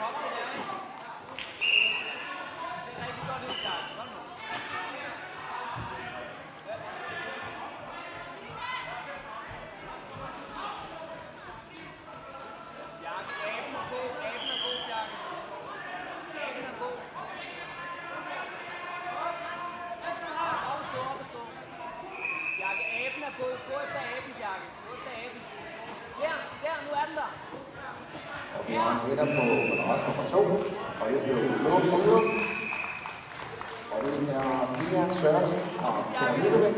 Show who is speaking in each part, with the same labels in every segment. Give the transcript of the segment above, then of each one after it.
Speaker 1: Kommer det der, ikke? Det ser rigtig godt ud, Bjarke. Hold nu. gået få efter aben, Bjarke. Få efter aben. Der, der, nu er den der.
Speaker 2: Og vi har en på 2, og det bliver blå på Og det er Dian Sørensen og Tore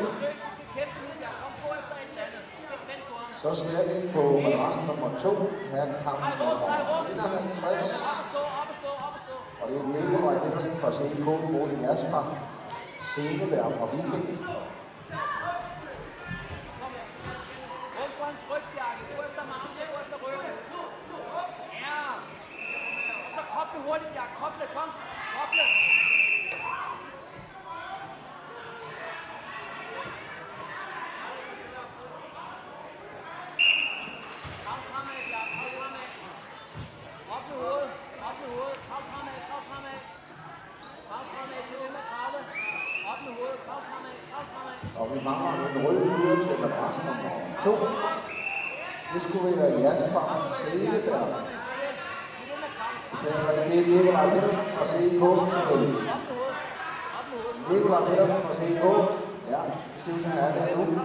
Speaker 2: Så skal vi på madrassen nummer 2, her er kampen nummer 51. Og det er Nikolaj Hendersen fra CK Rode Jersberg, Senevær fra Viking. Og vi mangler en rød hyre til madras nummer 2. Det skulle være Jasper Sædeberg.
Speaker 1: Det
Speaker 2: passer ikke med Nikolaj Petersen fra CK, selvfølgelig.
Speaker 1: Nikolaj
Speaker 2: Petersen fra CK. Ja, det ser ud til at have det nu.
Speaker 1: der,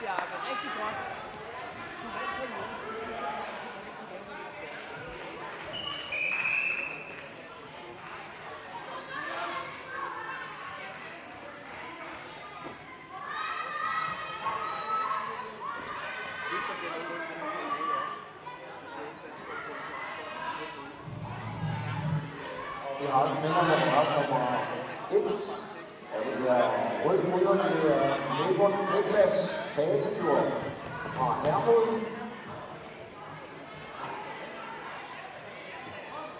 Speaker 1: Bjarke. Rigtig godt.
Speaker 2: Vi har også nummer nummer 1. Det er rød rytter til Nebos Niklas Fanefjord fra Hermod.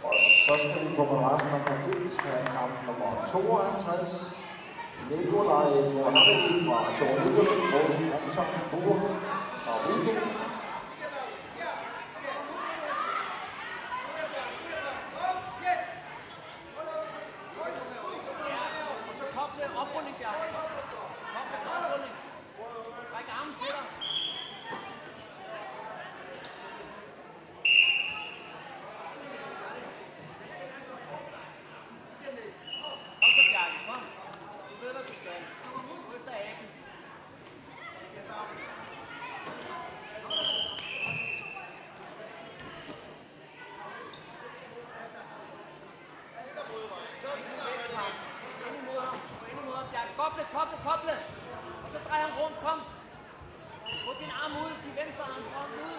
Speaker 2: Og så skal vi på moderat nummer 1 have kamp nummer 52. Nikolaj Mohammedi fra Tornudø, Morten Hansen, Bure. Paul Wilkins.
Speaker 1: koble, koble, koble. Og så drej ham rundt, kom. Få din arm ud, din venstre arm, kom ud.